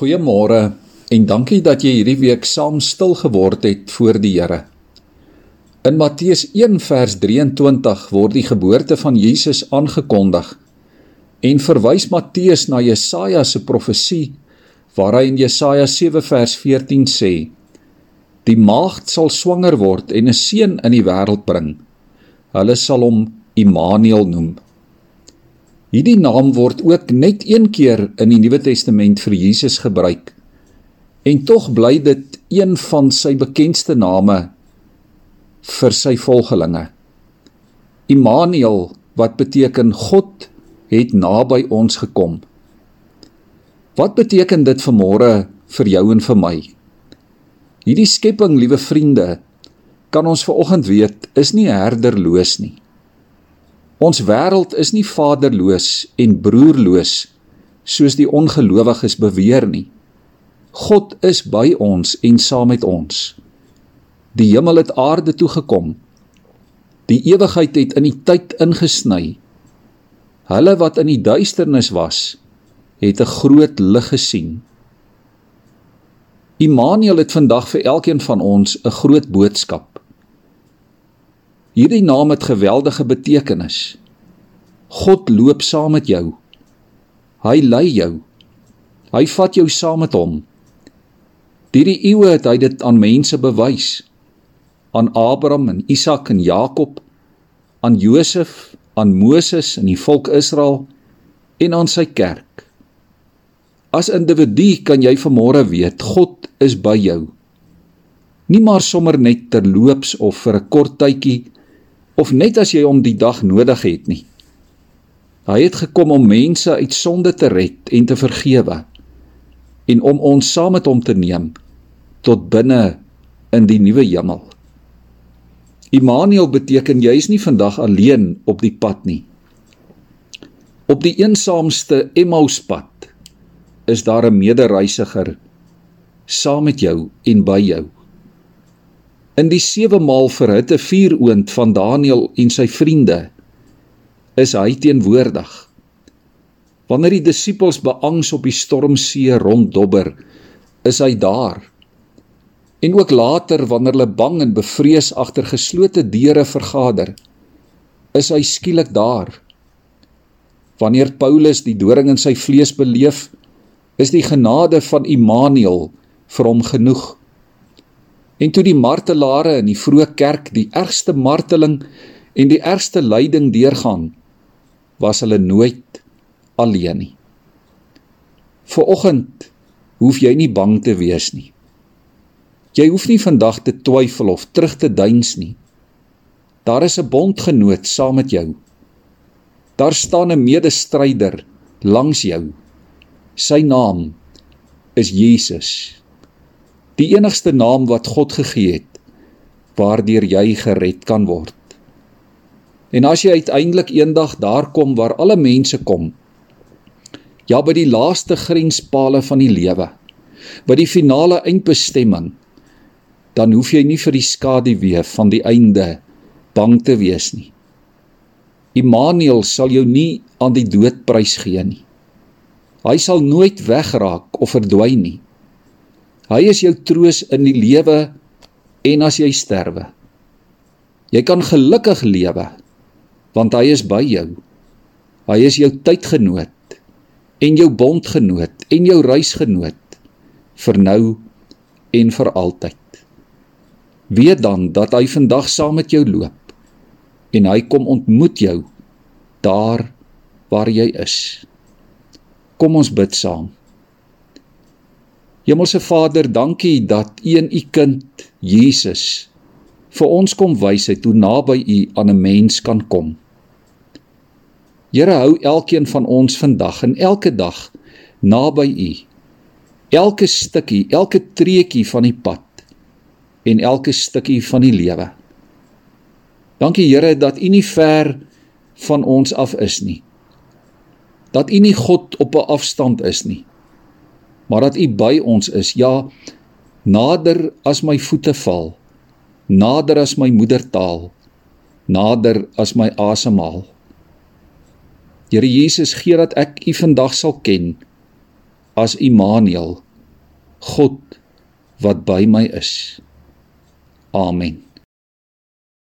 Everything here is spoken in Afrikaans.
Goeiemôre en dankie dat jy hierdie week saam stil geword het voor die Here. In Matteus 1 vers 23 word die geboorte van Jesus aangekondig en verwys Matteus na Jesaja se profesie waar hy in Jesaja 7 vers 14 sê: Die maagd sal swanger word en 'n seun in die wêreld bring. Hulle sal hom Immanuel noem. Hierdie naam word ook net een keer in die Nuwe Testament vir Jesus gebruik. En tog bly dit een van sy bekendste name vir sy volgelinge. Immanuel wat beteken God het naby ons gekom. Wat beteken dit vir môre vir jou en vir my? Hierdie skepping, liewe vriende, kan ons vanoggend weet, is nie herderloos nie. Ons wêreld is nie vaderloos en broerloos soos die ongelowiges beweer nie. God is by ons en saam met ons. Die hemel het aarde toe gekom. Die ewigheid het in die tyd ingesny. Hulle wat in die duisternis was, het 'n groot lig gesien. Immanuel het vandag vir elkeen van ons 'n groot boodskap. Hierdie naam het geweldige betekenis. God loop saam met jou. Hy lei jou. Hy vat jou saam met hom. Hierdie eeue het hy dit aan mense bewys. Aan Abraham en Isak en Jakob, aan Josef, aan Moses en die volk Israel en aan sy kerk. As individu kan jy vanmôre weet God is by jou. Nie maar sommer net terloops of vir 'n kort tydjie of net as jy hom die dag nodig het nie. Hy het gekom om mense uit sonde te red en te vergewe en om ons saam met hom te neem tot binne in die nuwe hemel. Immanuel beteken jy is nie vandag alleen op die pad nie. Op die eensaamste Emmauspad is daar 'n medereisiger saam met jou en by jou. In die sewe maal verhitte vuuroond van Daniël en sy vriende is hy teenwoordig. Wanneer die disippels beangs op die stormsee ronddobber, is hy daar. En ook later wanneer hulle bang en bevrees agter geslote deure vergader, is hy skielik daar. Wanneer Paulus die doring in sy vlees beleef, is die genade van Immanuel vir hom genoeg. En toe die martelare in die vroeë kerk die ergste marteling en die ergste lyding deurgaan, was hulle nooit alleen nie. Vooroggend hoef jy nie bang te wees nie. Jy hoef nie vandag te twyfel of terug te duins nie. Daar is 'n bondgenoot saam met jou. Daar staan 'n medestryder langs jou. Sy naam is Jesus die enigste naam wat God gegee het waardeur jy gered kan word. En as jy uiteindelik eendag daar kom waar alle mense kom, ja by die laaste grenspale van die lewe, by die finale eindbestemming, dan hoef jy nie vir die skaduwee van die einde bang te wees nie. Immanuel sal jou nie aan die dood prys gee nie. Hy sal nooit wegraak of verdwyn nie. Hy is jou troos in die lewe en as jy sterwe. Jy kan gelukkig lewe want hy is by jou. Hy is jou tydgenoot en jou bondgenoot en jou reisgenoot vir nou en vir altyd. Weet dan dat hy vandag saam met jou loop en hy kom ontmoet jou daar waar jy is. Kom ons bid saam. Hemelse Vader, dankie dat U en U kind Jesus vir ons kom wys het hoe naby U aan 'n mens kan kom. Here hou elkeen van ons vandag en elke dag naby U. Elke stukkie, elke treukie van die pad en elke stukkie van die lewe. Dankie Here dat U nie ver van ons af is nie. Dat U nie God op 'n afstand is nie maar dat U by ons is. Ja, nader as my voete val, nader as my moedertaal, nader as my asemhaal. Here Jesus, gee dat ek U vandag sal ken as Immanuel, God wat by my is. Amen.